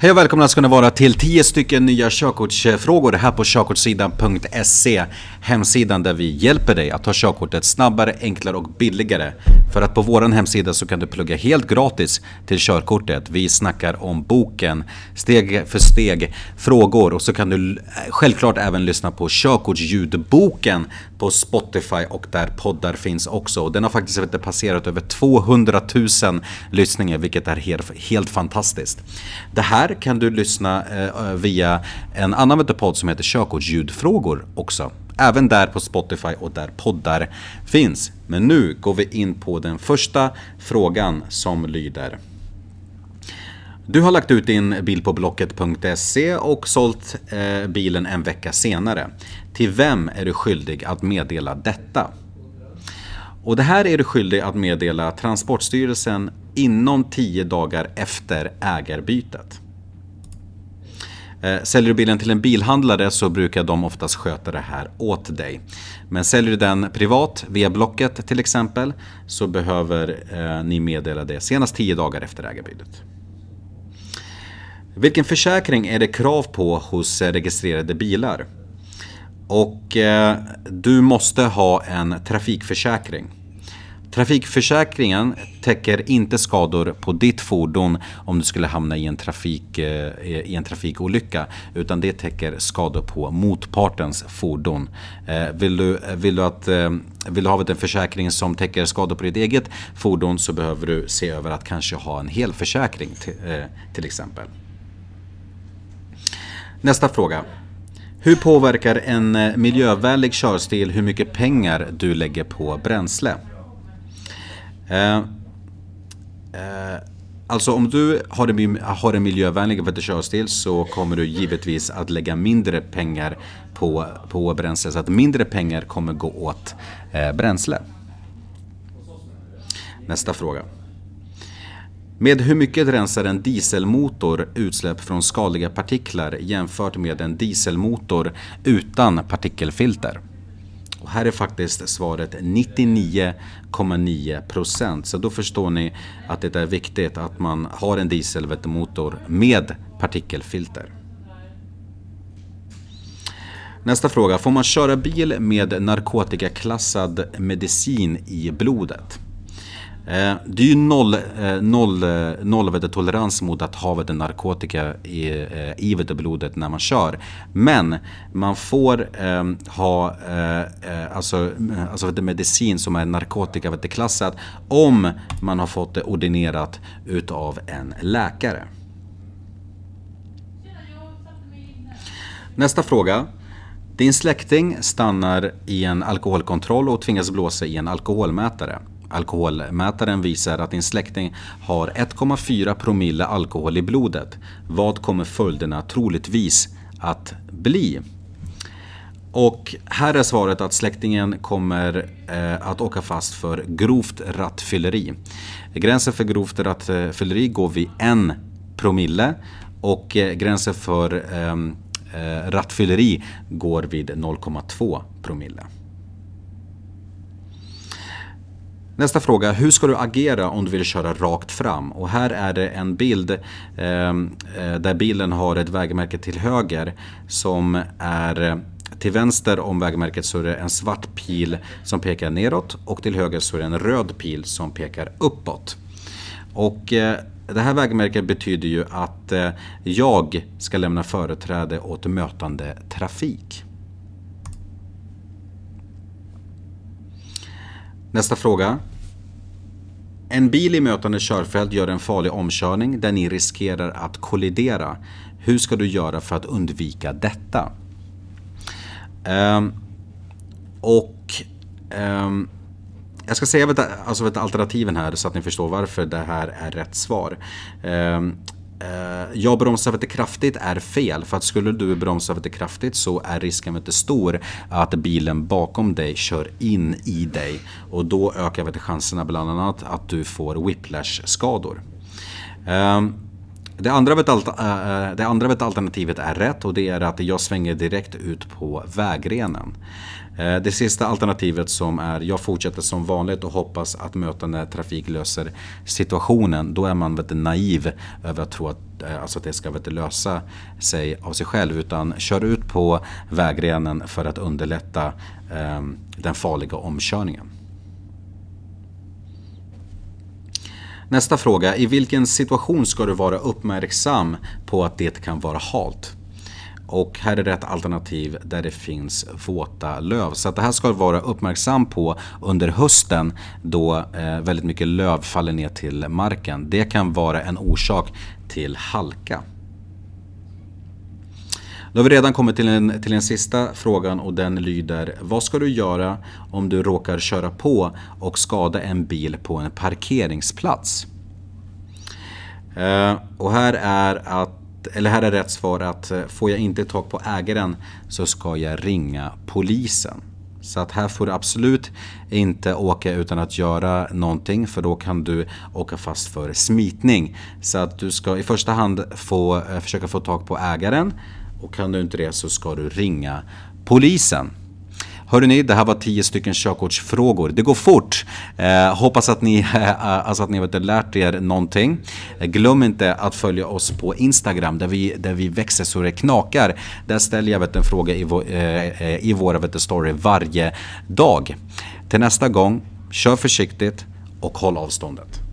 Hej och välkomna ska ni vara till 10 stycken nya körkortsfrågor här på körkortssidan.se Hemsidan där vi hjälper dig att ta körkortet snabbare, enklare och billigare. För att på vår hemsida så kan du plugga helt gratis till körkortet. Vi snackar om boken, steg för steg, frågor och så kan du självklart även lyssna på körkortsljudboken på Spotify och där poddar finns också. Den har faktiskt inte passerat över 200 000 lyssningar vilket är helt, helt fantastiskt. Det här kan du lyssna eh, via en annan podd som heter Körkortsljudfrågor också. Även där på Spotify och där poddar finns. Men nu går vi in på den första frågan som lyder. Du har lagt ut din bil på Blocket.se och sålt eh, bilen en vecka senare. Till vem är du skyldig att meddela detta? Och det här är du skyldig att meddela Transportstyrelsen inom 10 dagar efter ägarbytet. Eh, säljer du bilen till en bilhandlare så brukar de oftast sköta det här åt dig. Men säljer du den privat via Blocket till exempel så behöver eh, ni meddela det senast 10 dagar efter ägarbytet. Vilken försäkring är det krav på hos eh, registrerade bilar? Och eh, du måste ha en trafikförsäkring. Trafikförsäkringen täcker inte skador på ditt fordon om du skulle hamna i en, trafik, eh, i en trafikolycka. Utan det täcker skador på motpartens fordon. Eh, vill du, eh, vill du, att, vill du ha en försäkring som täcker skador på ditt eget fordon så behöver du se över att kanske ha en helförsäkring till, till exempel. Nästa fråga. Hur påverkar en miljövänlig körstil hur mycket pengar du lägger på bränsle? Eh, eh, alltså om du har en, har en miljövänlig körstil så kommer du givetvis att lägga mindre pengar på, på bränsle. Så att mindre pengar kommer gå åt eh, bränsle. Nästa fråga. Med hur mycket rensar en dieselmotor utsläpp från skadliga partiklar jämfört med en dieselmotor utan partikelfilter? Och här är faktiskt svaret 99,9%. Så då förstår ni att det är viktigt att man har en dieselmotor med partikelfilter. Nästa fråga. Får man köra bil med narkotikaklassad medicin i blodet? Eh, det är ju noll, eh, noll, eh, noll tolerans mot att ha vet, narkotika i, eh, i vet, blodet när man kör. Men man får eh, ha eh, eh alltså, eh, alltså vet, medicin som är narkotikaklassad om man har fått det ordinerat utav en läkare. Nästa fråga. Din släkting stannar i en alkoholkontroll och tvingas blåsa i en alkoholmätare. Alkoholmätaren visar att din släkting har 1,4 promille alkohol i blodet. Vad kommer följderna troligtvis att bli? Och här är svaret att släktingen kommer eh, att åka fast för grovt rattfylleri. Gränsen för grovt rattfylleri går vid 1 promille och eh, gränsen för ehm, eh, rattfylleri går vid 0,2 promille. Nästa fråga, hur ska du agera om du vill köra rakt fram? Och här är det en bild ehm, eh, där bilen har ett vägmärke till höger som är eh, till vänster om vägmärket så är det en svart pil som pekar neråt och till höger så är det en röd pil som pekar uppåt. Och eh, det här vägmärket betyder ju att eh, jag ska lämna företräde åt mötande trafik. Nästa fråga. En bil i mötande körfält gör en farlig omkörning där ni riskerar att kollidera. Hur ska du göra för att undvika detta? Um, och um, jag ska säga alltså, alternativen här så att ni förstår varför det här är rätt svar. Um, Eh, jag bromsar lite kraftigt är fel. För att skulle du bromsa lite kraftigt så är risken väldigt stor att bilen bakom dig kör in i dig. Och då ökar chanserna bland annat att du får whiplash-skador. Uh, det andra, eh, eh, det andra alternativet är rätt och det är att jag svänger direkt ut på vägrenen. Eh, det sista alternativet som är jag fortsätter som vanligt och hoppas att mötande trafik löser situationen. Då är man vet, naiv över att tro att, alltså att det ska vet, lösa sig av sig själv. Utan kör ut på vägrenen för att underlätta eh, den farliga omkörningen. Nästa fråga. I vilken situation ska du vara uppmärksam på att det kan vara halt? Och här är det ett alternativ där det finns våta löv. Så att det här ska du vara uppmärksam på under hösten då eh, väldigt mycket löv faller ner till marken. Det kan vara en orsak till halka. Då har vi redan kommit till den, till den sista frågan och den lyder Vad ska du göra om du råkar köra på och skada en bil på en parkeringsplats? Eh, och här är att eller här är rätt svar att eh, får jag inte tag på ägaren så ska jag ringa polisen. Så att här får du absolut inte åka utan att göra någonting för då kan du åka fast för smitning. Så att du ska i första hand få, eh, försöka få tag på ägaren och kan du inte det så ska du ringa polisen. Hörrni, det här var 10 stycken körkortsfrågor. Det går fort. Eh, hoppas att ni, eh, alltså att ni har lärt er någonting. Eh, glöm inte att följa oss på Instagram där vi, där vi växer så det knakar. Där ställer jag vet, en fråga i, vår, eh, eh i våra vet, story varje dag. Till nästa gång, kör försiktigt och håll avståndet.